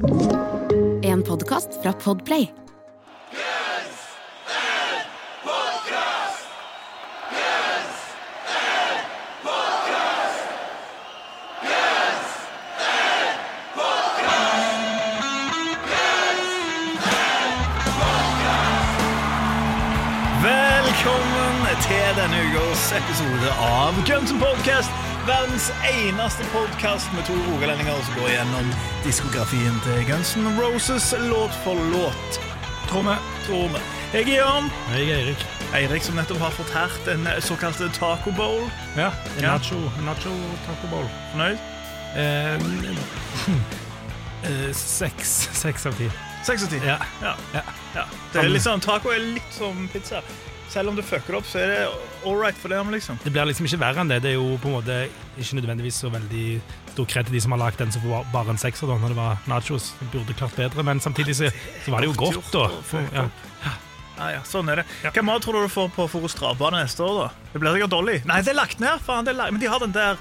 En podkast fra Podplay. Velkommen til denne ukas episode av Guns N' Podcast. Verdens eneste podkast med to rogalendinger som går gjennom diskografien til Guns N' Roses låt for låt. Tror vi. Tror vi. Jeg er Jørn. Jeg er Eirik. Eirik som nettopp har fortært en såkalt taco bowl. Ja, en Ja. nacho, nacho taco bowl. Fornøyd? Eh, eh, seks, seks av ti. Seks av ti. Ja. Ja. Ja. Ja. Det er litt sånn, taco er litt som pizza. Selv om du fucker opp, så er det all right for dem, liksom. Det blir liksom ikke verre enn det. Det er jo på en måte ikke nødvendigvis så veldig stor kred til de som har lagd den som var bare en sekser, da, når det var nachos. Det burde klart bedre, men samtidig så, så var det jo Godt da. For, ja. Ja, ja, sånn er det. Hva mat tror du du får på Forus Travbane neste år, da? Det blir sikkert Dolly. Nei, det er lagt ned, faen. Det er lagt. Men de har den der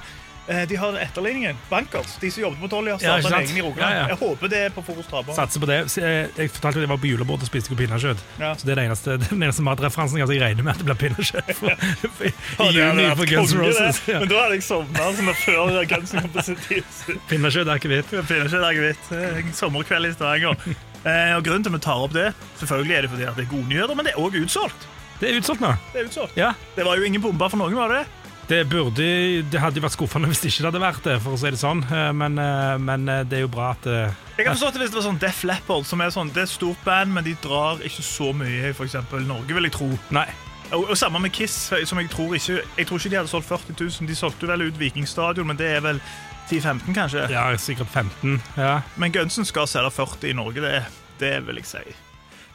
De har etterligningen. Bankers. De som jobbet på Dolly, har Ja, en egen i Rogaland. Ja, ja. Jeg håper det er på Forus Travbane. Satser på det. Jeg, jeg fortalte at jeg var på julebord og spiste pinnekjøtt. Ja. Så det er det eneste, den eneste matreferansen jeg regner med at det blir pinnekjøtt for, for, i ja, juni på Guns Roses. Men da hadde jeg sovna som er før Guns kom på sitt tid. Pinnekjøtt er ikke hvitt. Pinnekjøtt er hvitt. En sommerkveld i Stavanger. Eh, og Grunnen til at vi tar opp det, selvfølgelig er det fordi det er gode nyheter, men det er òg utsolgt. Det er utsolgt nå. Det er utsolgt. Ja. Det var jo ingen bomber for noen, var det? Det, burde, det hadde jo vært skuffende hvis det ikke hadde vært det, for å si det sånn. Eh, Men, eh, men eh, det er jo bra at Jeg kan forstå at hvis det var sånn Def Leppard, som er sånn, det er stort band, men de drar ikke så mye i eksempel Norge, vil jeg tro. Nei. Og, og samme med Kiss, som jeg tror ikke Jeg tror ikke de hadde solgt 40 000. De solgte vel ut Vikingstadion, men det er vel 10-15, kanskje. Ja, sikkert 15. Ja. Men Gunsen skal selge 40 i Norge, det, det vil jeg si.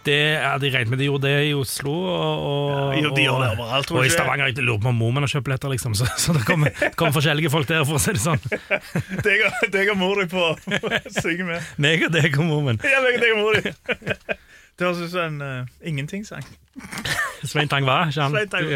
Det er de regnet med de gjorde det i Oslo. Og, og, Ja, de og, overalt, og i. Stavanger. Jeg lurer på om mormen har kjøpt billetter, liksom. Så, så det kommer, kom forskjellige folk der, for å si det sånn. Deg og- deg og mor di på synge med. Meg og deg og mormen. Ja, meg og deg og mor di. Det høres ut som en uh, ingenting-sang. Svein Tang Hva. Svein Tang.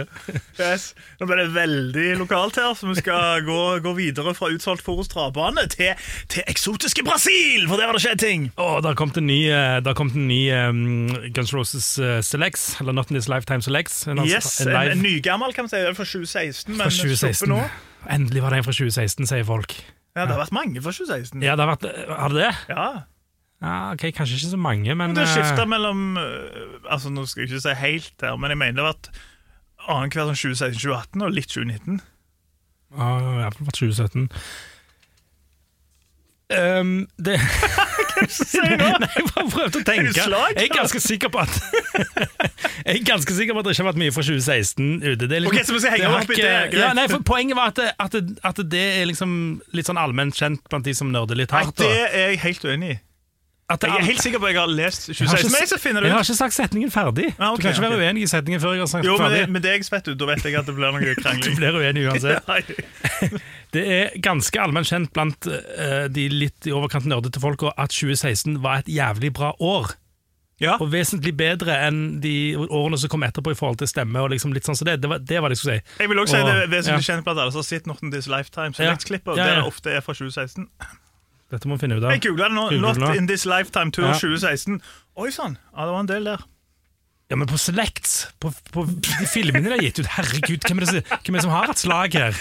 Yes. Nå ble det veldig lokalt her, så vi skal gå, gå videre fra utsolgt Forus travbane til, til eksotiske Brasil, for der har det skjedd ting. Å, der kom det en ny, der kom det en ny um, Guns Roses uh, Selects, eller Not In This Lifetime Selects. En, Yes, en en, en nygammel kan man si, fra 2016, men 2016. nå. Endelig var det en fra 2016, sier folk. Ja, det har vært mange fra 2016. Ja, det har vært Har det? Ja. Ja, ok, Kanskje ikke så mange, men Det skifta skifter mellom øh, Altså, Nå skal jeg ikke si helt her, men jeg mener det har vært annenhver sånn 2016-2018 og litt 2019. Ja, i hvert fall 2017. Um, det Sier du? Nei, jeg bare prøvde å tenke. Jeg er ganske sikker på at Jeg er ganske sikker på at det ikke har vært mye fra 2016 ute. Liksom, Ok, så vi skal henge opp i det. Ja, nei, for Poenget var at det, at, det, at det er liksom litt sånn allment kjent blant de som nerder litt hardt. Nei, det er jeg helt uenig i. at Jeg er helt sikker på at jeg har lest Jeg har 2016, ikke- men jeg skal finne det Jeg har ikke sagt setningen ferdig. Ah, okay, du kan ikke være okay. uenig i setningen før jeg har sagt Jo, men ferdig. det, med det jeg vet, da vet jeg at det blir noe Du blir uenig uansett. Det er ganske allment kjent blant uh, de litt i overkant nerdete folka at 2016 var et jævlig bra år. Ja. Og vesentlig bedre enn de årene som kom etterpå i forhold til stemme. og liksom litt sånn, så det, det, var, det var det jeg skulle si. Jeg vil også si det er vesentlig ja. kjent blant alle som har sett Norton This Lifetime. Så Ja. Ja, ja. det ofte er fra 2016. Dette må vi finne ut av. Jeg googla nå. Not in This Lifetime Tour Ja. 2016. Oi sann, ja, det var en del der. Ja, Men på Selects, på, på de filmene de har gitt ut Herregud, hvem er det hvem er det som har et slag her?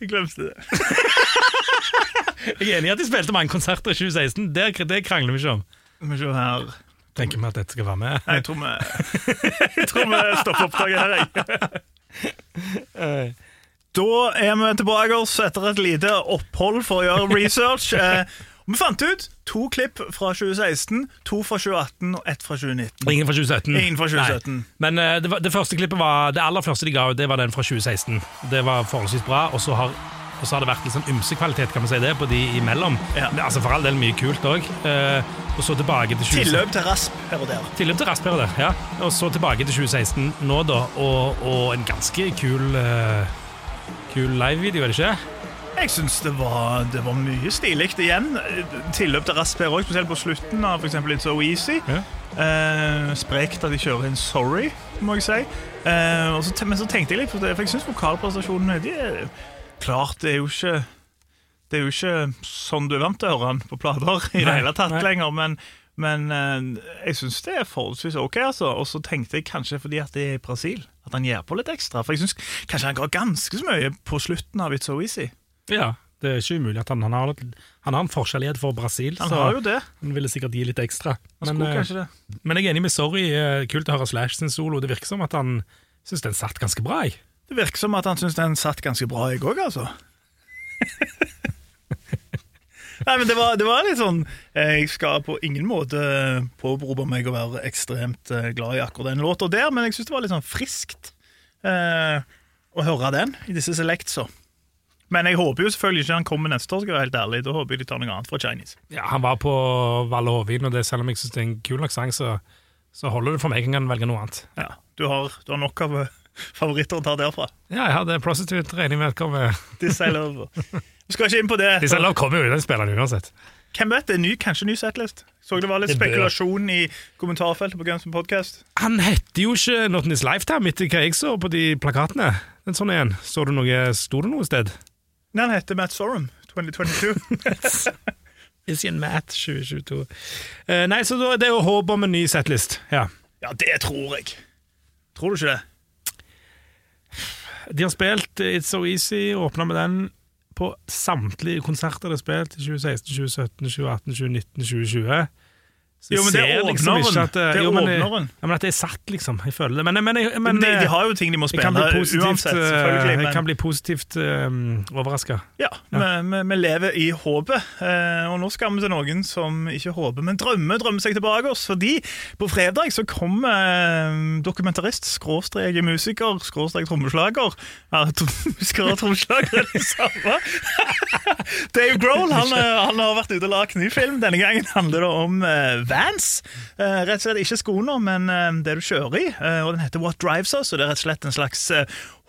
Jeg glemte det. Jeg er enig i at de spilte mange konserter i 2016. Det, det krangler vi ikke om. Vi se her Tenker vi at dette skal være med? Nei, jeg tror vi, jeg tror vi stopper opptaket her, jeg. Da er vi tilbake oss etter et lite opphold for å gjøre research. Eh, vi fant ut to klipp fra 2016, to fra 2018 og ett fra 2019. Ingen fra 2017. Ingen fra 2017. Nei. Men eh, det, var, det første klippet var Det aller første de ga ut, det var den fra 2016. Det var forholdsvis bra, og så har, og så har det vært litt sånn ymsekvalitet, kan man si det, på de imellom. Ja. Men, altså For all del mye kult òg. og så tilbake til 2016. Tilløp til rasp her og der. Tilløp til rasp her og der, ja. Og så tilbake til 2016 nå, da, og, og en ganske kul uh, Kul livevideo, er det ikke? Jeg syns det, var- det var mye stilig igjen. Tilløp til her òg, spesielt på slutten av for eksempel It's So Easy. Ja. Eh, sprekt at de kjører inn Sorry, må jeg si. Eh, så, men så tenkte jeg litt på det, for jeg syns vokalprestasjonene de er, Klart, det er jo ikke Det er jo ikke sånn du er vant til å høre han på plater i det hele tatt nei. lenger, men, men eh, jeg syns det er forholdsvis ok, altså. Og så tenkte jeg kanskje fordi at det er i Brasil, at han gir på litt ekstra. For jeg syns kanskje han ga ganske så mye på slutten av It's So Easy. Ja, det er ikke umulig at han, han, har, han har en forskjellighet for Brasil, Han så har jo det. han ville sikkert gi litt ekstra. Men, eh, det. men jeg er enig med Sorry. eh, Kult å høre Slash sin solo. Det virker som at han syns den satt ganske bra. Jeg. Det virker som at han syns den satt ganske bra, jeg òg, altså. Nei, men det var, det var litt sånn Jeg skal på ingen måte påberope meg å være ekstremt eh, glad i akkurat den låta der, men jeg syns det var litt sånn friskt eh, å høre den i disse selectsa. Men jeg håper jo selvfølgelig ikke han kommer neste år, skal jeg være helt ærlig. Da håper jeg de tar noe annet fra Chinese. Ja, han var på Valle Hovin, og det, selv om jeg syns det er en kul sang, så, så holder det for meg. Jeg kan velge noe annet. Ja, du har, du har nok av eh, favoritter å ta derfra. Ja, jeg hadde Prostitute, regner jeg med at kommer. Vi skal ikke inn på det. Disse lov kommer jo i den spilleren uansett. Hvem vet, det er ny, kanskje ny setlist. Så det var litt Det bør. spekulasjon i kommentarfeltet på Guns N' Podcast. Han heter jo ikke Not in His Lifetime, etter hva jeg så på de plakatene. En sånn igjen. Så du noe, Sto det noe sted? Nei, han heter Matt Sorum 2022. Is in Matt 2022. Eh, nei, så da, det er jo håp om en ny setlist. Ja. ja, det tror jeg. Tror du ikke det? De har spilt It's So Easy, åpna med den på samtlige konserter det er spilt i 2016, 2017, 2018, 2019, 2020. Jo, men det er liksom åpneren. ikke at, Det er jo, men, åpneren. Ja, men at det er satt, liksom. Jeg føler det. Men, men, men, Men de, eh, de har jo ting de må spille positivt, uansett, eh, selvfølgelig. jeg kan bli positivt um, overraska. ja, vi, vi, vi lever i håpet. Eh, og nå skal vi til noen som ikke håper, men drømmer drømmer seg tilbake oss. Fordi på fredag så kommer eh, dokumentarist, skråstrek musiker, skråstrek trommeslager ja, Musiker og trommeslager er det samme. Dave Grohl han, eh, han har vært ute og lagd ny film. Denne gangen handler det om eh, Vans. Eh, rett og slett ikke skoene, men eh, det du kjører i. Eh, og Den heter What Drives Us, og det er rett og slett en slags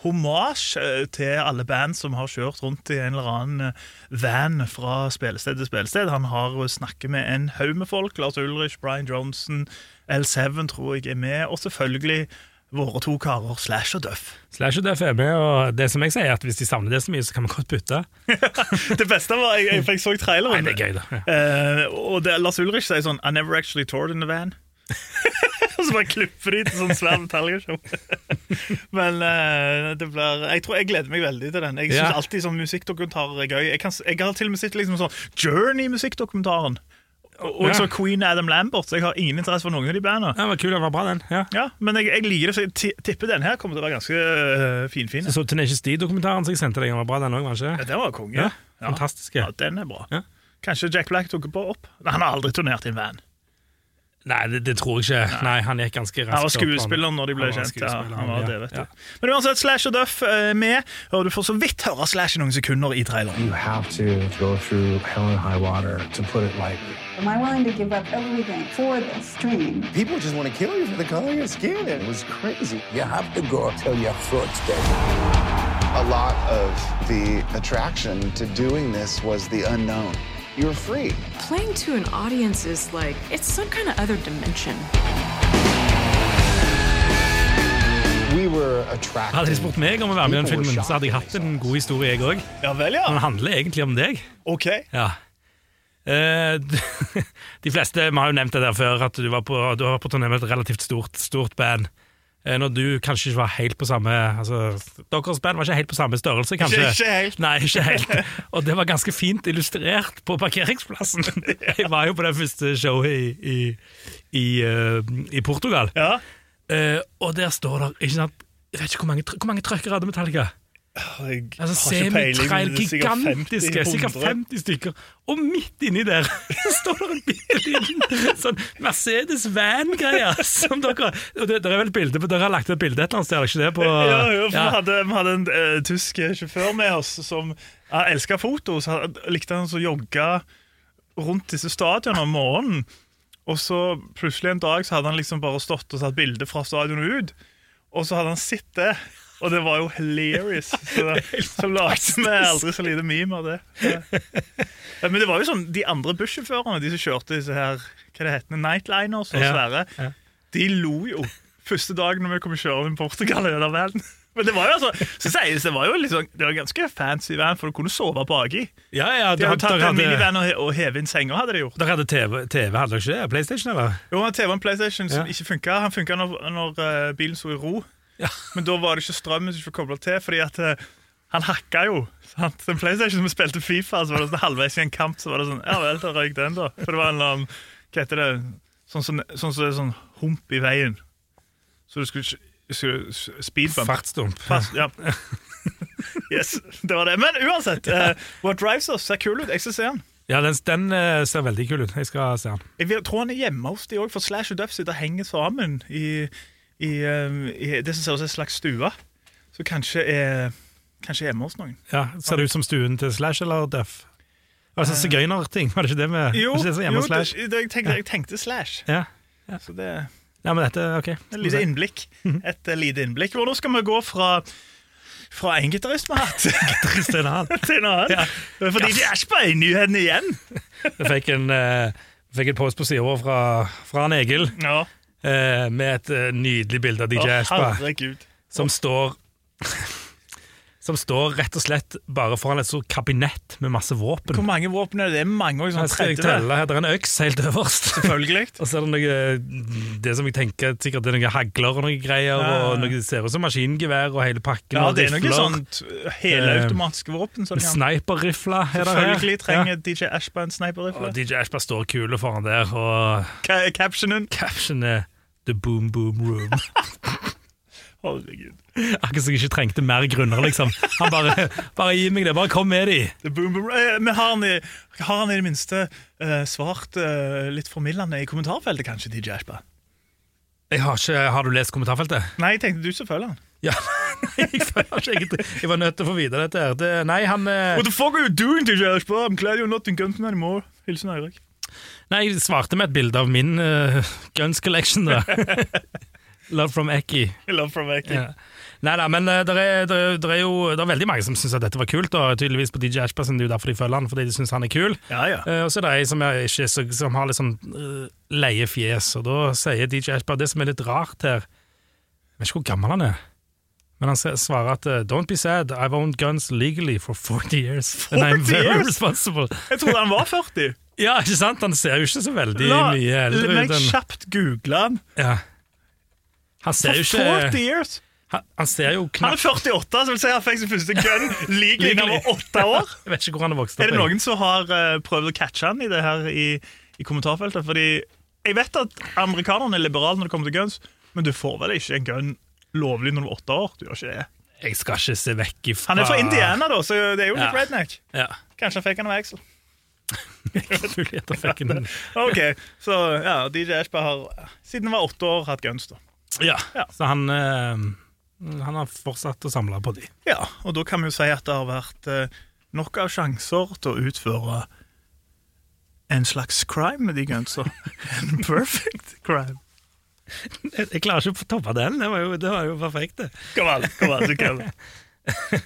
hommage til alle band som har kjørt rundt i en eller annen van fra spillested til spillested. Han har snakket med en haug med folk. Lars Ulrich, Brian Johnson, L7 tror jeg er med, og selvfølgelig våre to karer Slash og Duff. Slash og Duff er med, og det som jeg sier, er at hvis de savner det så mye, så kan vi godt bytte. Det beste var jeg, jeg, så Nei, det er gøy, da. Ja. Uh, og det, Lars Ulrich sier sånn I never actually toured in the van. Og så bare klipper de til sånn svær detaljeshow. Men uh, det blir Jeg tror jeg gleder meg veldig til den. Jeg syns Ja. alltid sånn musikkdokumentarer er gøy. Jeg, kan, jeg har til og med sett liksom sånn Journey-musikkdokumentaren. Og, så Queen Adam Lambert. Så jeg har ingen interesse for noen av de bandene. Ja, var kul, den var bra, den. Ja. Ja, Men jeg, jeg liker det, så jeg tipper den her kommer til å være ganske uh, finfin. Så så Tenacious D-dokumentaren som jeg sendte deg, den var bra, den òg, Ja, den var konge. Ja, fantastisk. Ja, den er bra. Ja. Kanskje Jack Black tok på opp? Han har aldri turnert i en van. Nei, det, det tror jeg ikke. Nei, Han gikk ganske raskt Han var opp, skuespiller når de ble Han kjent. Ja, han var ja. det, vet du. Ja. Men uansett, Slash og Duff er med, og du får så vidt høre Slash i noen sekunder i traileren. You have to go through hell and high water, to put it lightly. Am I willing to give up everything for this dream? People just want to kill you for the color of your skin. It was crazy. You have to go till your throat's dead. A lot of the attraction to doing this was the unknown. You're free. Playing to an audience is like, it's some kind of other dimension. We. Hadde de spurt meg om å være med i den filmen, så hadde jeg hatt en god historie, jeg òg. Ja vel, Den ja. handler egentlig om deg. Ok. Ja. Eh, de fleste Vi har jo nevnt det der før, at du var på, du var på turné med et relativt stort, stort band. Eh, Når du kanskje ikke var helt på samme altså, Deres band var ikke helt på samme størrelse, kanskje? Ikke- ikke helt. Nei, ikke helt. Og det var ganske fint illustrert på parkeringsplassen. Jeg var jo på det første showet i, i, i, eh, i Portugal. Ja. Eh, og der står det ikke sant, Jeg vet ikke hvor mange, hvor mange trøkker hadde Metallica. Jeg Altså har ikke peiling, sikkert 50, sikkert 50 stykker. Og midt inni der står det en liten sånn Mercedes van-greie. Som dere og det, Dere er vel bilde Dere har lagt et bilde et eller annet sted, ikke det? På, Ja, jo, Ja. Vi, hadde, vi hadde en uh, tysk sjåfør med oss som uh, elska foto. Så likte han å jogge rundt disse stadionene om morgenen. Og så plutselig en dag så hadde han liksom bare stått og satt bilde fra stadionet ut. Og så hadde han sett det, og det var jo hilarious. Så, så lagde vi aldri så lite meme av det. Ja, Men det var jo sånn, de andre bussjåførene, de som kjørte disse her hva det heter, Nightliners og svære, ja. de lo jo første dagen når vi kom kjørende i Portugal den verden. Men det var jo altså, så sies det var jo sånn, det var ganske fancy van, for du kunne sove baki. Ja, ja, De hadde tatt en minivan og, og hevet inn senga, hadde de gjort. dere hadde TV, TV, hadde dere ikke det? PlayStation, eller? Jo, han TV en PlayStation som Ja. ikke funka. Han funka når, når eh, bilen sto i ro. Ja. Men da var det ikke strømmen som ikke var kobla til, fordi at eh, han hacka jo. Sant? Den PlayStation som spilte Fifa, så var det sånn halvveis i en kamp, så var det sånn Ja vel, da røyk den, da. For det var en eller annen Hva heter det? Sånn som sånn, som det er sånn hump i veien. Så du skulle, skulle speedbump. Fartsdump. Fast, ja. yes, det var det. Men uansett, eh, What Drives Us ser kul ut. Jeg skal se den. Ja, den, den eh, ser veldig kul ut. Jeg skal se den. Jeg vil- tror han er hjemme hos de òg, for Slash og Duff sitter og henger sammen i, i, um, i det som ser ut som en slags stue. Så kanskje er Kanskje hjemme hos noen. Ja, Ser det ut som stuen til Slash eller Duff? Altså Sigøynerting, var det ikke det med Jo, det jo det, det, jeg, tenkte, jeg tenkte Slash. Ja. Så det ja, men dette Ok. et lite innblikk. Et eh, lite innblikk. Hvor nå skal vi gå fra fra en gitarist vi har hatt, Til en annen. til en annen. Fordi de er ikke på nyhetene igjen. Vi fikk en, eh, fikk en post på sida vår fra, fra Egil Ja. Eh, med et eh, nydelig bilde av DJ Espa som står Som står rett og slett bare foran et sånt kabinett med masse våpen. Hvor mange våpen er det? Det er mange. Her Sånn skal jeg 30. telle. Her er en øks helt øverst. Selvfølgelig. Og så er det noe Det som jeg tenker sikkert det er noen hagler og noen greier, Ja, ja, ja. og noe ser ut som maskingevær og hele pakken. Ja, det er noe sånt helautomatiske våpen. Sånn, ja. Sniperrifler er det her. Selvfølgelig trenger DJ Ashba en sniperrifle. DJ Ashba står kule foran der, og captionen? caption er The Boom Boom Room. Herregud. Akkurat som jeg ikke trengte mer grunner, liksom. Han bare, bare gi meg det, bare kom med de. Boom, boom. Eh, Men har han, i, har han i det minste uh, svart uh, litt formildende i kommentarfeltet, kanskje, DJ Ashba? Jeg har, ikke, har du lest kommentarfeltet? Nei, jeg tenkte du som følger han. Ja, jeg, føler ikke egentlig- jeg var nødt til å få vite dette. her. Det, nei, han What the fuck are you doing, DJ Ashba? I'm glad you're not in Gunton anymore. Hilsen Eirik. Nei, jeg svarte med et bilde av min uh, Guns Collection, da. Love from Ekki. Love from Ecky. Ja. Nei da, men det er, er, jo det er veldig mange som syns dette var kult, og tydeligvis på DJ Ashba, det er jo derfor de følger han, fordi de syns han er kul. Ja, ja. Uh, og så er det ei som, ikke, som har litt sånn uh, leie fjes, og da sier DJ Ashbass det som er litt rart her Jeg vet ikke hvor gammel han er, men han svarer at Don't be sad, I've owned guns legally for 40 years, and I'm 40 very years? responsible. Jeg trodde han var 40. Ja, ikke sant? Han ser jo ikke så veldig La mye eldre ut. La meg kjapt google han. ja. Han ser jo For ikke 40 years! Han, han ser jo Han er 48, så vil si han fikk sin første gun like da han var åtte år. Jeg vet ikke hvor han er vokst opp. Er det noen som har uh, prøvd å catche han i det her i, i kommentarfeltet? Fordi jeg vet at amerikanerne er liberale når det kommer til guns, men du får vel ikke en gun lovlig når du er åtte år? Du gjør ikke det. Jeg skal ikke se vekk ifra Han er fra Indiana, da, så det er jo litt Ja. redneck. Ja. Kanskje han fikk han av Axel. Ok, Så ja, DJ Ashba har siden han var åtte år hatt guns, da. Ja, Ja. så han eh, Han har fortsatt å samle på de. Ja, og da kan vi jo si at det har vært eh, nok av sjanser til å utføre en slags crime med de gunsa. En perfect crime. Jeg, jeg klarer ikke å toppe den. Det var jo, det var jo perfekt. det. Kom an, kom an, du kan.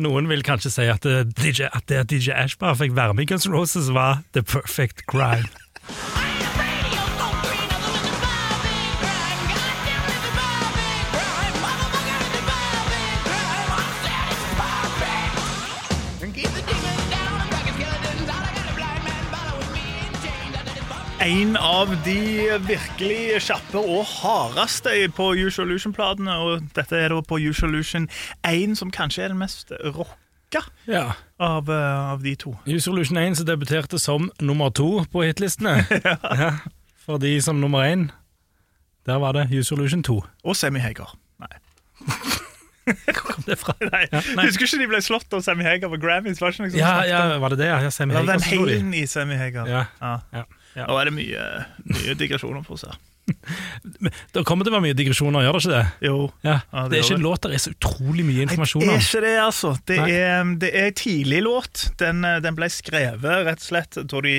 Noen vil kanskje si at, eh, DJ, at det at DJ Ashbar fikk være med i Guns N' Roses, var the perfect crime. En av de virkelig kjappe og hardeste på Usual Lution-platene. og dette er da på Usual Lution 1, som kanskje er den mest rocka Ja. av, eh, av de to. Resolution 1 som debuterte som nummer to på hitlistene. ja. For de som nummer én, der var det Resolution 2. Og Semi Hager. Nei. Hvor kom det fra? Nei. Ja, nei. Husker ikke de ble slått av Sammy Hager på Grammys? Var det ikke sånt? Ja, ja, var det det? Ja, Sammy Det var den. Halen i Sammy Hager. Ja. Ja. Ja. Ja. Nå er det mye, mye digresjoner på her? Det kommer til å være mye digresjoner, gjør det ikke det? Jo. Ja. Ja, det det er ikke en låt der er så utrolig mye informasjon Det er ikke det, altså. Det er, det er tidlig låt. Den, eh, den ble skrevet rett og slett da de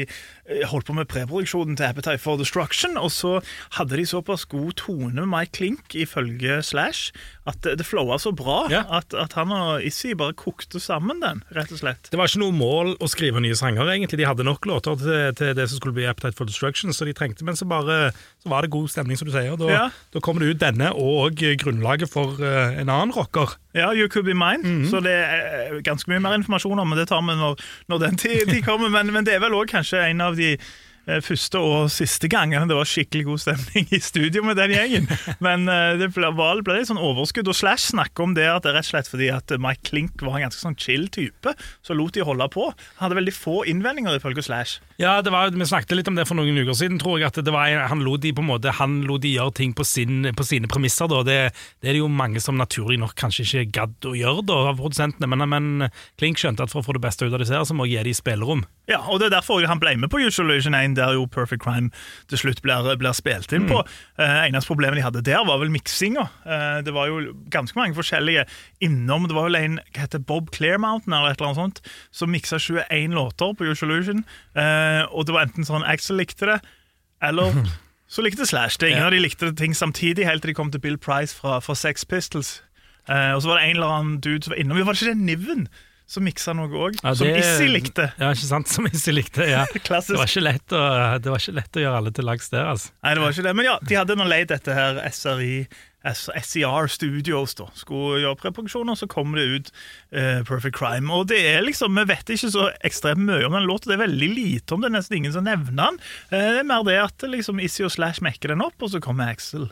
holdt på med preproduksjonen til Appetite for Destruction, og så hadde de såpass god tone med Mike Klink, ifølge Slash, at det, flowa så bra Ja. at, at han og Issy bare kokte sammen den, rett og slett. Det var ikke noe mål å skrive nye sanger, egentlig. De hadde nok låter til, til det som skulle bli Appetite for Destruction, så de trengte, men så bare så var det god stemning, som du sier. Da, Ja. da kommer det ut denne, og grunnlaget for eh, en annen rocker. Ja, You Could Be Mine. Mhm. Så det er ganske mye mer informasjon om, men det tar vi når, når den tid, kommer. Men, men det er vel òg kanskje en av de eh, første og siste gangene det var skikkelig god stemning i studio med den gjengen. Men eh, det ble, ble litt sånn overskudd. Og Slash snakker om det at det er rett og slett fordi at Mike Klink var en ganske sånn chill type, så lot de holde på. Han hadde veldig få innvendinger, ifølge Slash. Ja, det var, Vi snakket litt om det for noen uker siden, tror jeg. at det var, Han lot de på en måte, han lot de gjøre ting på, sin, på sine premisser. da. Det, det er det jo mange som naturlig nok kanskje ikke gadd å gjøre da, av produsentene, men, men Klink skjønte at for å få det beste ut av disse her, så må jeg gi de spillerom. Ja, og det er derfor han ble med på Usual Illusion 1, der jo Perfect Crime til slutt blir, blir spilt inn på. Eh, eneste problemet de hadde der, var vel miksinga. Eh, det var jo ganske mange forskjellige innom. Det var vel en hva heter Bob Clearmountain eller et eller annet sånt, som miksa 21 låter på Usual Illusion. Eh, og det var enten sånn Axel likte det, eller så likte Slash det. Ingen av de likte ting samtidig, helt til de kom til Bill Price fra, fra Sex Pistols. Eh, og så var det en eller annen dude som var innom. Var det ikke det Niven? Som miksa noe òg, Ja, som Issi likte. Ja, ikke sant? Som Issy likte. ja. Det var, ikke lett å, det var ikke lett å gjøre alle til lags der, altså. Nei, det var ikke det. Men ja, de hadde nå leid dette her SRI SER Studios da, skulle gjøre preproduksjoner, så kom det ut uh, Perfect Crime. Og det er liksom, Vi vet ikke så ekstremt mye om den låta, det er veldig lite om det, nesten ingen som nevner den. Uh, det er mer det at liksom Issy og Slash mekker den opp, og så kommer Axel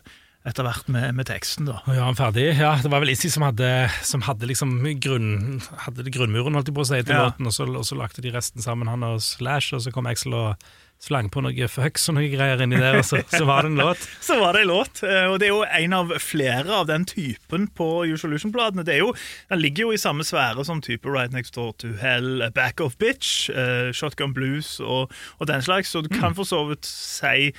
etter hvert med, med teksten. da. Ja, han ferdig. Ja, det var vel Issi som hadde, som hadde liksom grunn, hadde grunnmuren, holdt jeg på å si, til Ja. låten, og så, og så lagde de resten sammen, han og Slash, og så kom Axel og slang på noe fucks og noe greier inni der, og så, så var det en låt. Så var det en låt, eh, og det er jo en av flere av den typen på jo, Den ligger jo i samme sfære som type Right Next Door to Hell, Back Off Bitch, eh, Shotgun Blues og, og den slags, så du kan for så vidt si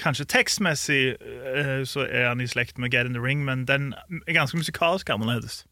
Kanskje tekstmessig eh, så er han i slekt med Get in the Ring, men den er ganske musikalsk annerledes.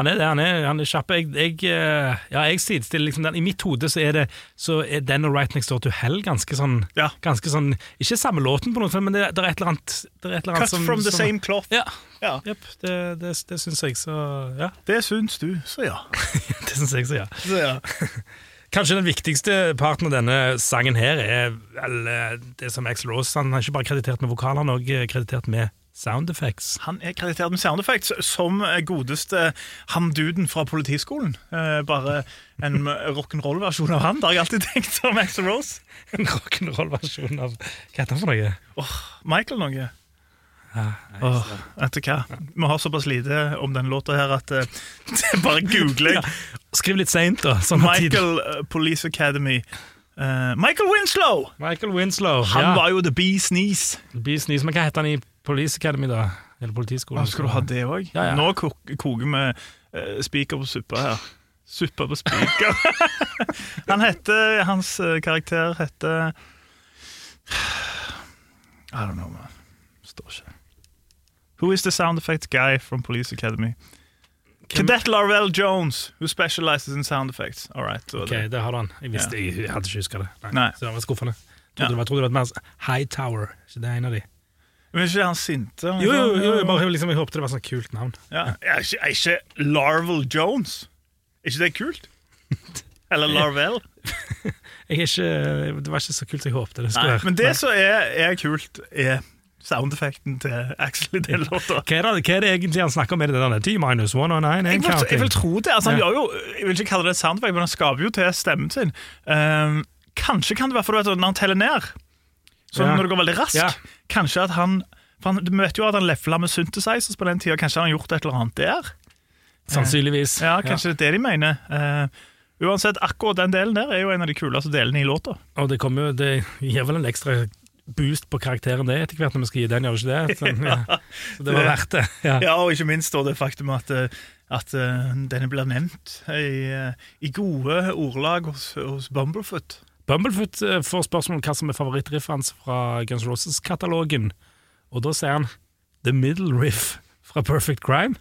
Han er det, han er, han er kjapp. Jeg, jeg, eh, ja, jeg sidestiller liksom den. I mitt hode så er det Så er den og Right Next Door to Hell ganske sånn, Ja. ganske sånn Ikke samme låten, på noen sånt, men det, det er et eller annet, det er et eller annet Cut som, from the som, same cloth. Ja. Ja, Yep, det, det, det syns jeg, så ja. Det syns du, så ja. Det syns jeg, så ja. Så ja. Kanskje den viktigste parten av denne sangen her er vel eh, det som Axl Rose Han er ikke bare kreditert med vokal, han er også kreditert med sound effects. Han er kreditert med sound effects som godeste han duden fra politiskolen. Eh, bare en rock'n'roll-versjon av han. Det har jeg alltid tenkt om Axel Rose. En rock'n'roll-versjon av Hva heter han for noe? Michael noe. Åh, vet du hva? Vi har såpass lite om den låta her at eh, bare googler jeg. Skriv litt seint, da. Sånn at tid- Michael eh, Police Academy. Eh, Michael Winslow! Michael Winslow. Han ja. var jo the bee's knees. Bees Knees, men hva heter han i Police Academy, da? Eller Politiskolen? Skal du ha det òg? Ja, ja. Nå kok- koker vi uh, spiker på suppa her. Suppa på spiker. han heter Hans eh, karakter heter I don't know, man. Står ikke. Who is the sound effects guy from Police Academy? Cadet Larvell Jones, who specializes in sound effects. All right, Ok, det. har han. Jeg visste, jeg, hadde ikke huska det. Nei. Så det var skuffende. Ja. Trodde det var, trodde det var mer Hightower. ikke det en av de? Men ikke han sinte? Jo, jo, jo jeg, bare, liksom, jeg håpte det var sånn kult navn. Ja, er ikke, er ikke Larvel Jones? Er ikke det kult? Eller Larvel? Jeg er ikke, det var ikke så kult som jeg håpte det skulle være. men det som er, er kult, er soundeffekten til Axel i den låta. Hva er, det, hva er det egentlig han snakker om? Er det den der T minus one og nine? Jeg vil, jeg vil tro det. Altså, han Ja. gjør jo, jeg vil ikke kalle det soundeffekt, men han skaper jo til stemmen sin. Um, kanskje kan det være fordi vet, når han teller ned, så Ja. når det går veldig raskt, Ja. kanskje at han for han, Du vet jo at han lefla med synthesizers på den tida. Kanskje han har gjort et eller annet der? Sannsynligvis. Ja, kanskje det er det de mener. Uh, uansett, akkurat den delen der er jo en av de kuleste delene i låta. Og det, kommer det gir vel en ekstra boost på karakteren det etter hvert når vi skal gi den, gjør ikke det? Sånn, ja. Så det var verdt det. Ja. Ja, og ikke minst da det faktum at, eh, at eh, denne blir nevnt i, eh, i gode ordlag hos, hos Bumblefoot. Bumblefoot får spørsmål om hva som er favorittriffet hans fra Guns Roses-katalogen, og da sier han The Middle Riff fra Perfect Crime.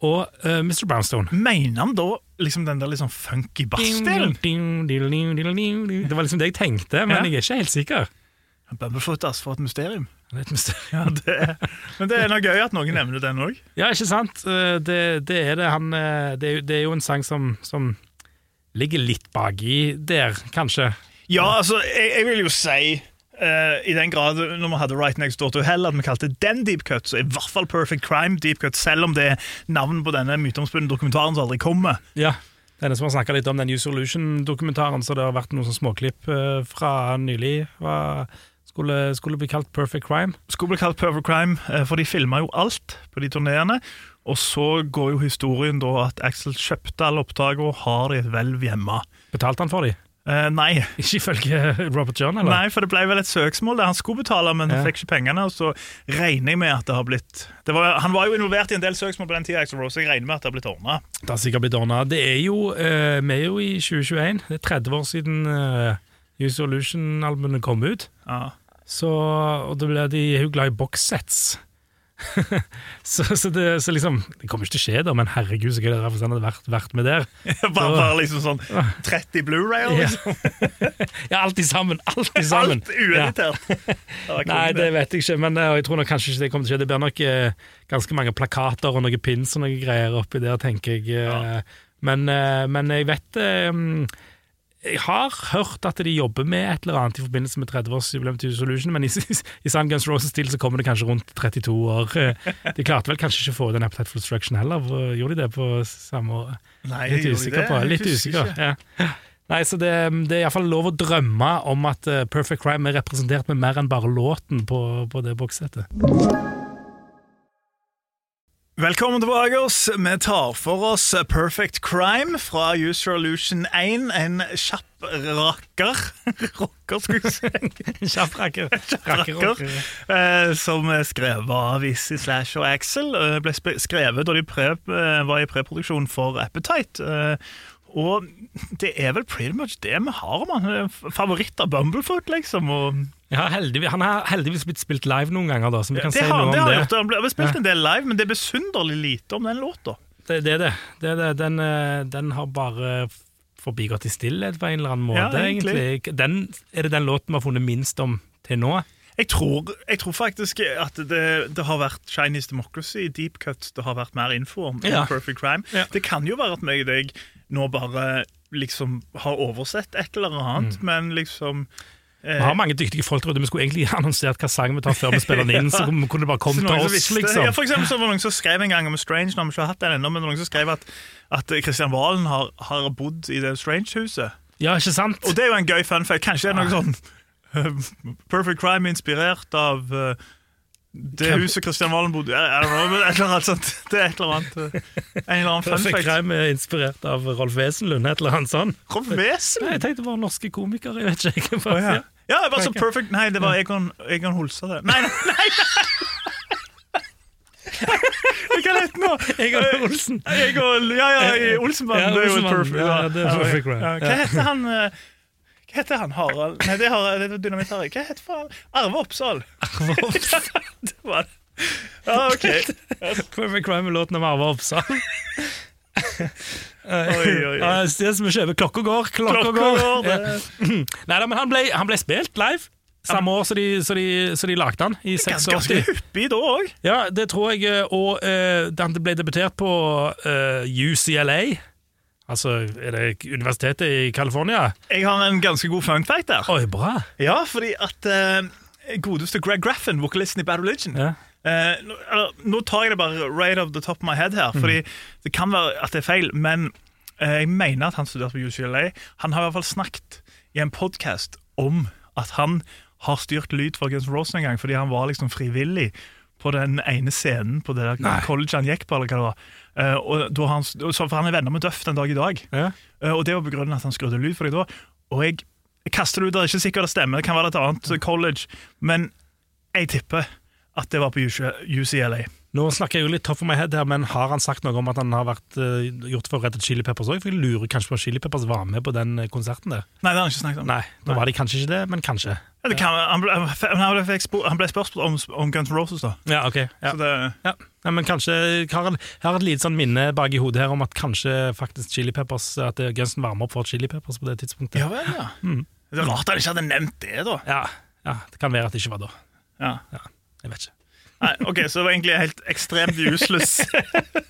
og uh, Mr. Brownstone. Mener han da liksom den der liksom funky bassdelen? Det var liksom det jeg tenkte, men Ja. jeg er ikke helt sikker. Bumblefoot, for et mysterium. Det er et mysterium. Ja, det er, men det er noe gøy at noen nevner den òg. Ja, ikke sant? Eh, Det, det er det. Han, eh, det, er, jo- en sang som, som ligger litt baki der, kanskje. Ja, altså, jeg, jeg vil jo si Uh, i den grad når vi hadde Right Next Door to Hell, at vi kalte den deep cut, så i hvert fall Perfect Crime deep cut, selv om det er navnet på denne myteomspunne dokumentaren som aldri kommer. Ja. Denne som har snakka litt om den New Solution-dokumentaren, så det har vært noen småklipp uh, fra nylig. Hva skulle, skulle bli kalt Perfect Crime. Skulle bli kalt Perfect Crime, eh, for de filma jo alt på de turneene. Og så går jo historien da at Axel kjøpte alle opptakene og har de et hvelv hjemme. Betalte han for de? Eh, nei. Ikke ifølge Robert John, eller? nei, for det ble vel et søksmål der han skulle betale, men Ja. fikk ikke pengene. Og så regner jeg med at det har blitt det var, Han var jo involvert i en del søksmål på den tida, Axel Rose, jeg regner med at det har blitt ordna. Det har sikkert blitt ordna. Det er jo eh, Vi er jo i 2021. Det er 30 år siden uh, Use Solution-albumene kom ut. Ja. Så, og da ble de jo glad i bokssets. så, så, det, så liksom Det kommer ikke til å skje, da, men herregud, så gøy det han hadde vært, vært med der. bare, bare liksom sånn 30 Blu-ray liksom. ja, alltid sammen! Alltid sammen! Alt ueditert. Ja. Nei, det vet jeg ikke, men eh, jeg tror nok kanskje ikke det kommer til å skje. Det blir nok eh, ganske mange plakater og noen pins og noen greier oppi der, tenker jeg. Ja. Men, eh, men jeg vet eh, Jeg har hørt at de jobber med et eller annet i forbindelse med 30-årsjubileum til Solution, men i, i sann Guns Roses-stil så kommer det kanskje rundt 32 år. Eh, De klarte vel kanskje ikke å få den Appetite for Destruction heller, for- gjorde de det på samme år? Nei, Litt usikker det? på Litt usikker, ja. Nei, så det, det er iallfall lov å drømme om at eh, Perfect Crime er representert med mer enn bare låten på, på det bokssettet. Velkommen tilbake. oss. Vi tar for oss Perfect Crime fra User Illusion 1. En kjapp rakker Rocker, skulle jeg si. Kjapp rakker. Rakker. Eh, som er skrevet av Issy Slash og Axel. Eh, ble skrevet da de eh, var i preproduksjon for Appetite. Eh, og det er vel pretty much det vi har om han. Eh, Favoritt av Bumblefoot, liksom. Og Ja, heldigvis, han har heldigvis blitt spilt live noen ganger, da, så vi kan det si har, noe det om har det. gjort. Han ble, ble spilt en del live, men det er besynderlig lite om den låta. Det, det er det. det, er det. Den, eh, den har bare forbigått i stillhet på en eller annen måte, Ja, egentlig. egentlig. Den, er det den låten vi har funnet minst om til nå? Jeg tror, jeg tror faktisk at det, det har vært Chinese Democracy, Deep Cut, det har vært mer info om Ja. Perfect Crime. Ja. Det kan jo være at meg og deg nå bare liksom har oversett et eller annet, men liksom eh, Vi har mange dyktige folk der ute. Vi skulle egentlig annonsert hva sang vi tar før vi spiller den inn, så kunne det bare kommet til oss, liksom. Ja, for eksempel så var det noen som skrev en gang om Strange, når vi ikke har hatt den ennå, men noen som skrev at, at Christian Valen har, har bodd i det Strange-huset. Ja, ikke sant? Og det er jo en gøy fun fact. Kanskje det er noe sånn eh, Perfect Crime inspirert av eh, det huset Christian Valen bodde i. Don't know, men et eller annet sånt. Det er et eller annet eh, En eller annen fun fact. Crime er inspirert av Rolf Wesenlund, et eller annet sånt. Rolf Wesenlund? Jeg tenkte bare norske komikere, jeg vet ikke. Jeg kan bare, ja. ja, det var så perfect Nei, det var Egon, Egon Holsa, det. Nei, nei, nei! Hva het det nå? Egon Olsen. Egon, ja, ja, i Olsenbanden. Ja, det er jo perfect. ja, det er perfect. Ja, Hva heter han eh, heter han Harald? Nei, det, har, det er Dynamitt Harry. Hva heter faen? Arve Oppsal. det var det. Ja, OK. Perfect Crime er låten om Arve Oppsal. Oi, oi, oi. Det som er kjøper. Klokka går, klokka, Klokka går. går, Ja. Nei da, men han ble, han ble spilt live. Samme år som de, så de, så de lagde han, i Ganske, ganske hyppig da òg. Ja, det tror jeg. eh, Og uh, han ble debutert på uh, UCLA, altså er det universitetet i California Jeg har en ganske god fun fact der. Oi, bra! Ja, fordi at eh, godeste Greg Graffin, vokalisten i Bad Religion Ja. eh, nå, eller, nå tar jeg det bare right off the top of my head her, fordi det kan være at det er feil, men eh, jeg mener at han studerte på UCLA. Han har i hvert fall snakket i en podkast om at han har styrt lyd for Guns N' Roses en gang, fordi han var liksom frivillig på den ene scenen på det der college han gikk på. eller hva det var. Eh, da han, for han er venner med Duff den dag i dag. Ja. Uh, Og det var begrunnet at han skrudde lyd for deg da. Og jeg, jeg kaster det ut, det er ikke sikkert det stemmer, det kan være et annet college, men jeg tipper at det var på UCLA. Nå snakker jeg jo litt tough for my head her, men har han sagt noe om at han har vært uh, gjort for å Hot Chili Peppers òg? For jeg lurer kanskje på om Chili Peppers var med på den eh, konserten der. Nei, det har han ikke snakket om. Nei, nå var de kanskje ikke det, men kanskje. Ja, det kan, han, ble, han, ble, fikk han ble spurt om, om Guns N' Roses, da. Ja, ok. Ja. Så det, Ja. ja, men kanskje har, jeg har et lite sånn minne bak i hodet her om at kanskje faktisk Chili Peppers At Guns Gunsen varmer opp for Chili Peppers på det tidspunktet. ja vel, ja. Det er rart han ikke hadde nevnt det, da. Ja, ja, Det kan være at det ikke var da. Ja. Jeg vet ikke. Nei, ok, Så det var egentlig helt ekstremt useless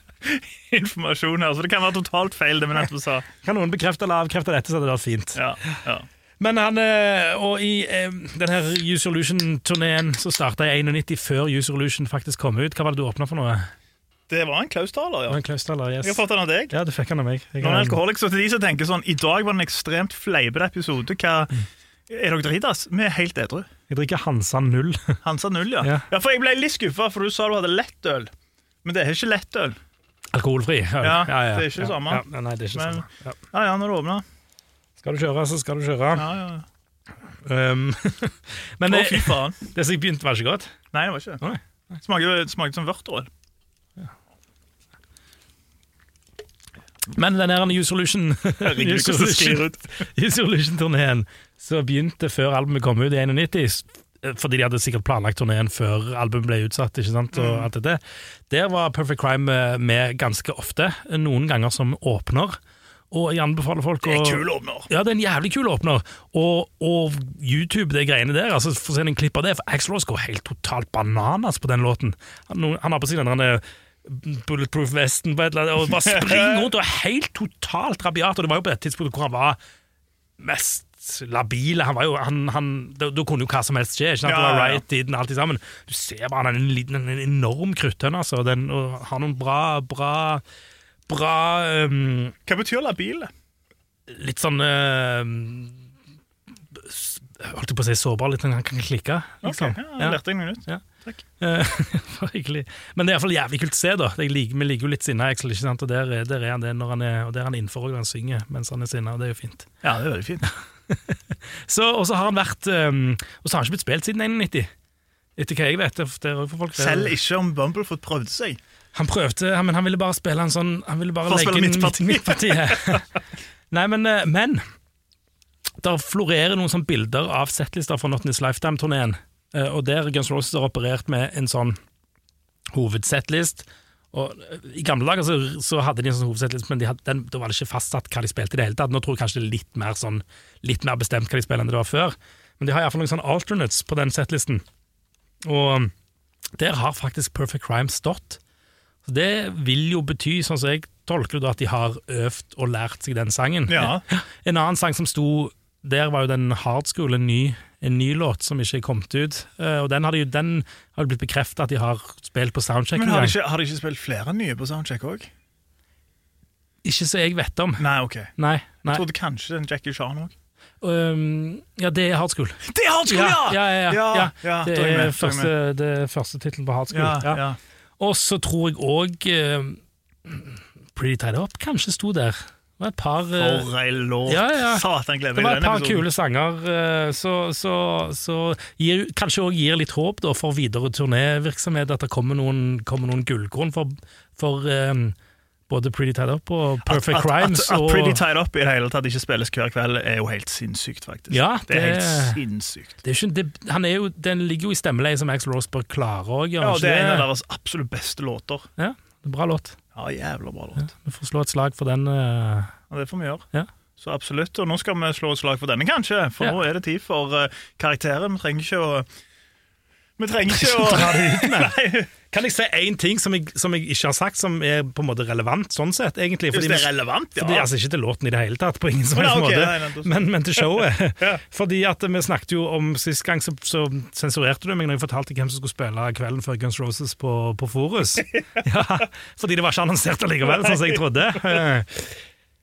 informasjon her. Så det kan være totalt feil, det vi nettopp sa. Kan noen bekrefte eller avkrefte dette, så hadde det vært fint. Ja, ja. Men han, eh, og i denne den her Use Illusion-turneen så starta i 91 før Use Illusion faktisk kom ut. Hva var det du åpna for noe? Det var en Klaustaler, ja. en Klaus-taler, yes. Jeg har fått den av deg. Ja, du fikk den av meg. Jeg er en alkoholiker, så til de som tenker sånn I dag var det en ekstremt fleipete episode. Hva Er dere dritas? Vi er helt edru. jeg drikker Hansa 0. Hansa 0, ja. Ja. ja. For jeg ble litt skuffa, for du sa du hadde lettøl. Men det er ikke lettøl. Alkoholfri. Ja, det er ikke det samme. Ja, nei, det er ikke Men- samme. Ja. Ja ja, når du åpner. Skal du kjøre, så skal du kjøre. Ja, ja. Um, men Å, det, det som jeg begynte, var ikke godt. Nei, det var ikke det. Smaker, smakte som vørterøl. Men den her ut. Use Illusion-turneen som begynte før albumet kom ut i 91, eh, fordi de hadde sikkert planlagt turneen før albumet ble utsatt. ikke sant, Mm. og alt dette. Der var Perfect Crime eh, med ganske ofte, noen ganger som åpner. Og jeg anbefaler folk Det er en kul åpner. Ja, det er en jævlig kul åpner. Og, og YouTube, det greiene der, altså få se en klipp av det, for Axl Rose går helt totalt bananas på den låten. Han, han har på seg den der bulletproof-vesten på et eller annet, og bare springer rundt og er helt totalt rabiat. Og det var jo på et tidspunkt hvor han var mest labile. Han var jo, han, han, da, da kunne jo hva som helst skje. Ikke sant? Ja, det var ja. right-tiden, alt sammen. Du ser bare han er en, liten, en enorm kruttønne, altså. Den, og har noen bra, bra Bra um, Hva betyr labile? litt sånn s- Holdt på å si sårbar, litt han kan klikke. Ok, Okay, ja, jeg lærte jeg noe nytt. Ja. Takk. Men det er iallfall jævlig kult å se, da. Vi liker jo litt sinna Axel, ikke sant? og der, er- der er han det når han er, og der er han innenfor og han synger mens han er sinna, og det er jo fint. Ja, det er veldig fint. Så, og så har han vært um, Og så har han ikke blitt spilt siden 91. Etter hva jeg vet. Det, er folk Selv ikke om Bumblefoot prøvde seg. Han prøvde, men han ville bare spille en sånn Han ville bare For legge inn midtparti. midtpartiet. Nei, men, eh, men der florerer noen sånne bilder av settlister fra Not In This Lifetime-turneen, eh, og der Guns Roses har operert med en sånn hovedsettlist. Og eh, I gamle dager så, så hadde de en sånn hovedsettlist, men de hadde, den, da var det ikke fastsatt hva de spilte i det hele tatt. Nå tror jeg kanskje det er litt mer, sånn, litt mer bestemt hva de spiller enn det var før. Men de har iallfall noen sånne alternates på den settlisten. Og der har faktisk Perfect Crime stått. Så Det vil jo bety, sånn som jeg tolker det, at de har øvd og lært seg den sangen. Ja. En annen sang som sto der, var jo den Hard School, en ny, en ny låt som ikke er kommet ut. Uh, Og den har, de, jo- den blitt bekreftet at de har spilt på soundcheck. Men en har de ikke, har de ikke spilt flere nye på Soundcheck òg? Ikke så jeg vet om. Nei, OK. Nei. nei. Jeg trodde kanskje den Jackie Chan òg. Um, ja, det er Hard School. Det er hard school, ja! ja, ja, ja, Ja, Det er med, første, det er første tittelen på Hard School. Ja, ja. Og så tror jeg òg Pretty Tied Up kanskje sto der. Det var et par eh, For ei låt. Ja, ja. Satan, gleder Det meg var til et par episoden. kule sanger, eh, så, så, så gir, kanskje òg gir litt håp da, for videre turnévirksomhet, at det kommer noen, kommer noen gullkorn for, for um, både Pretty Tied Up og Perfect at, Crimes. At, at, Pretty Tied Up i det hele tatt ikke spilles hver kveld, er jo helt sinnssykt, faktisk. Ja, det er helt sinnssykt. det er ikke, det, han er jo, Den ligger jo i stemmeleiet som Axl Rose bør klare òg, Ja, det er en av deres absolutt beste låter. Ja, det bra låt. Ja, jævla bra låt. Vi får slå et slag for den. Uh... Ja, det får vi gjøre. Ja. Så absolutt. Og nå skal vi slå et slag for denne, kanskje. For Ja. nå er det tid for uh, karakteren. Vi trenger ikke å Vi trenger ikke å Dra det ut med. Nei, Kan jeg si én ting som jeg, som jeg ikke har sagt, som er på en måte relevant, sånn sett, egentlig? Hvis det er relevant, ja. Fordi, altså Ikke til låten i det hele tatt, på ingen som helst okay, måte, men, men til showet. Ja. Fordi at vi snakket jo om Sist gang så, så sensurerte du meg når jeg fortalte hvem som skulle spille kvelden før Guns Roses på, på Forus. ja, fordi det var ikke annonsert allikevel, sånn som jeg trodde.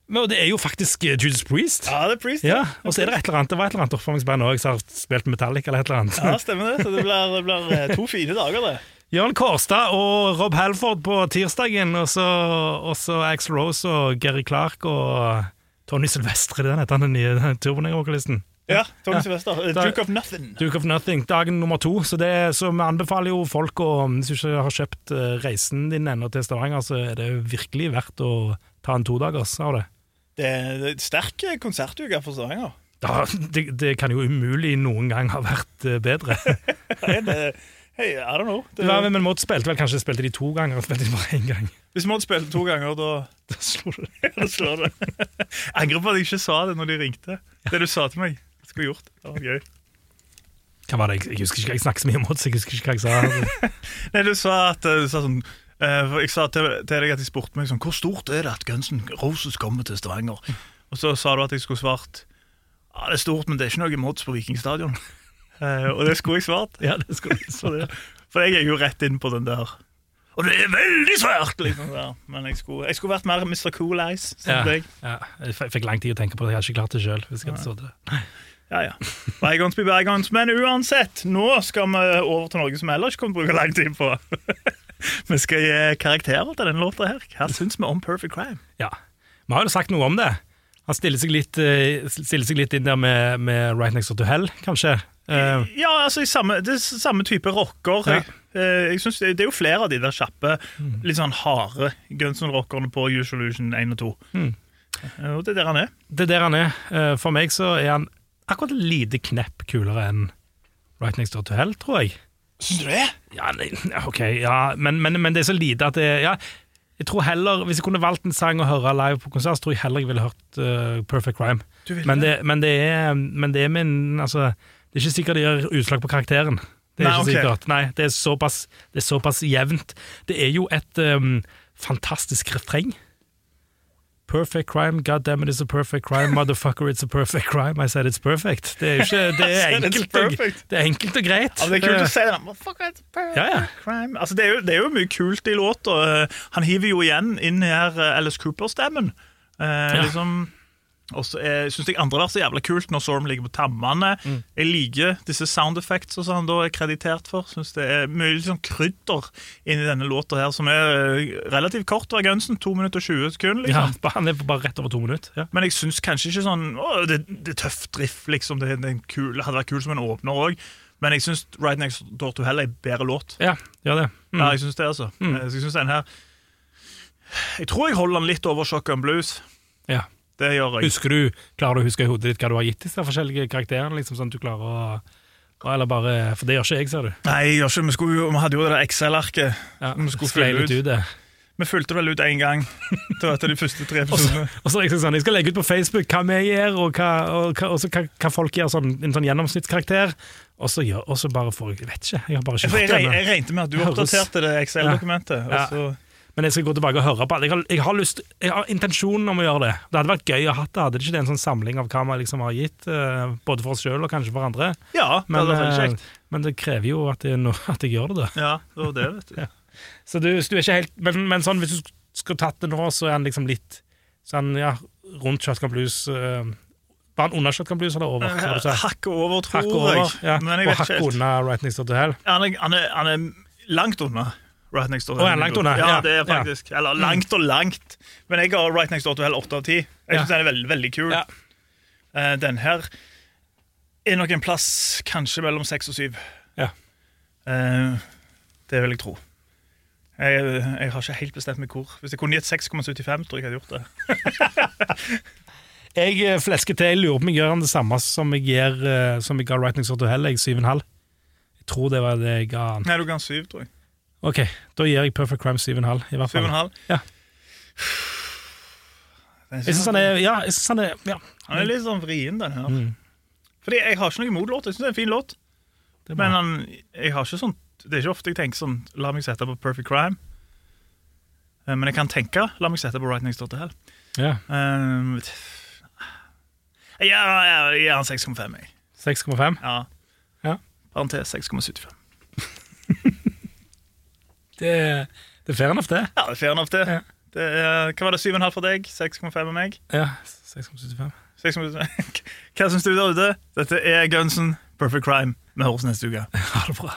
Men det er jo faktisk eh, Judas Priest. Ja, det er Priest. Ja, Og så er det et eller annet Det var et eller annet oppvarmingsband òg som har spilt Metallic eller et eller annet. Ja, stemmer det. Så det blir, det blir eh, to fine dager, det. Jørn Kårstad og Rob Halford på tirsdagen, og så, Ax Rose og Gary Clark og Tony Silvestre, det er heter han den nye turbonegrokalisten. Ja, Tony Ja. Sylvester. Eh, Duke of Nothing. Duke of Nothing, dagen nummer to. Så, det, så vi anbefaler jo folk å Hvis du ikke har kjøpt reisen din ennå til Stavanger, så er det virkelig verdt å ta en todagers av det. Det er en er sterk konsertuke for Stavanger. Ja, det, det kan jo umulig noen gang ha vært eh, bedre. Nei, det, hey, I don't know. Det, Ja, men Maud spilte vel kanskje spilte de to ganger, spilte de bare én gang. Hvis Maud spilte to ganger, da Da slår du da slår det. Jeg angrer på at jeg ikke sa det når de ringte. Det du sa til meg. Skulle gjort. Det var gøy. Hva var det? Jeg, jeg husker ikke, jeg snakker så mye om Maud, så jeg husker ikke hva jeg sa. Nei, du sa at du sa sånn eh, for Jeg sa til, til deg at jeg spurte meg sånn Hvor stort er det at Guns N' Roses kommer til Stavanger? Og så sa du at jeg skulle svart Ja, det er stort, men det er ikke noe mods på Vikingstadion. Eh, og det skulle jeg svart. Ja, det skulle jeg svart. for jeg er jo rett inn på den der. Og det er veldig svært! Liksom, Ja, Men jeg skulle, jeg skulle vært mer Mr. Cool Eyes. Ja, ja. Jeg fikk lang tid å tenke på det, jeg hadde ikke klart det sjøl. Hvis jeg hadde stått det. Ja, ja. Bygons blir bygons. Men uansett, nå skal vi over til noe som vi ellers ikke kommer til å bruke lang tid på. vi skal gi karakterer til denne låta her. Hva syns vi om Perfect Crime? Ja. Vi har jo sagt noe om det. Han stiller seg litt, eh, stiller seg litt inn der med, med Right Next to Hell, kanskje. Uh, Ja, altså i samme, det er samme type rocker. Ja. Jeg, eh, jeg synes det, det er jo flere av de der kjappe, litt sånn harde Guns N' på Usual Illusion 1 og 2. Mm. Og det er der han er. det er der han er. For meg så er han akkurat lite knepp kulere enn Right Next Door to Hell, tror jeg. Syns du det? Ja, nei, ok, ja, men, men, men det er så lite at det ja, Jeg tror heller, Hvis jeg kunne valgt en sang å høre live på konsert, så tror jeg heller jeg ville hørt uh, Perfect Crime. Men det? men, det er, men det er min altså, Det er ikke sikkert det gjør utslag på karakteren. Det er Nei, ikke ok. sikkert. Nei, det er såpass, det er såpass jevnt. Det er jo et um, fantastisk refreng. Perfect crime, god damn it, it's a perfect crime. Motherfucker, it's a perfect crime. I said it's perfect. Det er, ikke, det er, enkelt, og. Altså, det er enkelt og greit. Ja, det er kult å si det. Motherfucker, it's perfect Ja, ja. crime. Altså, det, er jo, det er jo mye kult i låta. Eh, Han hiver jo igjen inn her eh, Alice Cooper-stemmen. Eh, liksom og så eh, syns jeg andre vers er jævla kult når Storm ligger på tammene. Mm. Jeg liker disse sound effects og sånn da er kreditert for. Syns det er mye liksom krydder inni denne låta her, som er eh, relativt kort Var Gunsen. 2 minutter og 20 sekunder. Ja, liksom. han er bare rett over to minutter. Ja. Men jeg syns kanskje ikke sånn å, det, det er tøff drift, liksom. Det, det kul, hadde vært kul som en åpner òg. Men jeg syns Right Next Door to Hell er en bedre låt. Ja, gjør det. Mm. Ja, jeg syns det, altså. Mm. Jeg synes den her Jeg tror jeg holder den litt over Shotgun Blues. Ja. Det gjør jeg. Husker du, Klarer du å huske i hodet ditt hva du har gitt disse forskjellige karakterene? Liksom, sånn at du klarer å Eller bare For det gjør ikke jeg, ser du. Nei, jeg gjør ikke, vi, skulle, vi hadde jo det der Excel-arket. Ja, Vi skulle fylle ut. ut det. Vi fulgte vel ut én gang. til etter de første tre Og så, og så sånn, jeg skal legge ut på Facebook hva vi gjør, og hva, og og hva, hva folk gjør, sånn, en sånn gjennomsnittskarakter. Og så, gjør, og så bare får jeg vet ikke. Jeg har bare ikke jeg, jeg, jeg regnet med at du oppdaterte det Excel-dokumentet. Ja. så- Men jeg skal gå tilbake og høre på det. Jeg har, jeg har, lyst, jeg har intensjonen om å gjøre det. Det hadde vært gøy å ha det. Hadde det ikke det en sånn samling av hva vi liksom har gitt, eh, både for oss sjøl og kanskje for andre? Ja, det Men, hadde eh, kjekt. men det krever jo at, det er at jeg gjør det, da. Ja, det var det, vet du. Ja. Så du, du er ikke helt Men, men sånn, hvis du skulle tatt det nå, så er han liksom litt sånn, ja, rundt Shotgun Blues uh, Var han under Shotgun Blues eller over? Hakket over, tror Hakk over, jeg. ja. Men jeg og vet hakk ikke helt. under Right Next Door to Hell. Han er, han, er, han er langt unna Right Next Door. Er han langt under. Ja, Ja, det er ja. faktisk. Eller langt og langt. Men jeg har Right Next Door to Hell 8 av 10. Jeg Ja. synes den er veldig, veldig kul. Ja. Uh, den her er nok en plass kanskje mellom 6 og 7. Ja. Uh, det vil jeg tro. Jeg, jeg har ikke helt bestemt meg hvor. Hvis jeg kunne gitt 6,75, tror jeg jeg hadde gjort det. Jeg eh, flesker til. Jeg lurer på om jeg gjør det samme som jeg, gir, som jeg ga Right Next Door to Hell. Jeg 7,5. Jeg tror det var det jeg ga. Nei, du ga 7, tror jeg. Ok, da gir jeg Perfect Crime 7,5. I hvert fall. 7,5. Ja. Jeg syns han er Ja, jeg synes han er ja. Han er litt sånn vrien, den her. Mm. Fordi jeg har ikke noe imot låt. Jeg syns det er en fin låt. Men han, jeg har ikke sånn Det er ikke ofte jeg tenker sånn La meg sette på Perfect Crime. Eh, Men jeg kan tenke La meg sette på Right Next Door to Hell. Ja. Um, jeg gir han 6,5. jeg. 6,5. Ja. Ja. Parentes 6,75. Det, det er fair enough, det. Ja, det er fair enough, det. Ja. det er, hva var det, 7,5 for deg? 6,5 av meg? Ja, 6,75. 6,75. Hva syns du der ute? Dette er Gunsen, Perfect Crime. Vi høres neste uke. Ha det bra.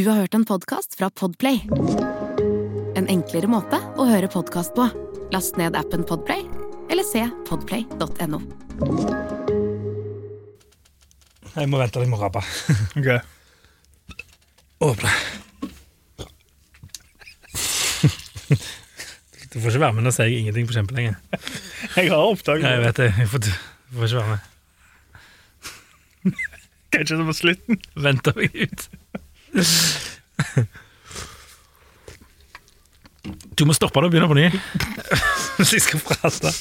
Du har hørt en podkast fra Podplay. En enklere måte å høre podkast på. Last ned appen Podplay, eller se podplay.no. Jeg må vente, jeg må rape. Ok. Åpne. Du får ikke være med, nå sier jeg ingenting på kjempelenge. Jeg har opptak. Jeg vet det. Jeg får, du får ikke være med. Kanskje det var slutten. Venter meg ut. Du må stoppe det og begynne på ny. Hvis jeg skal prate.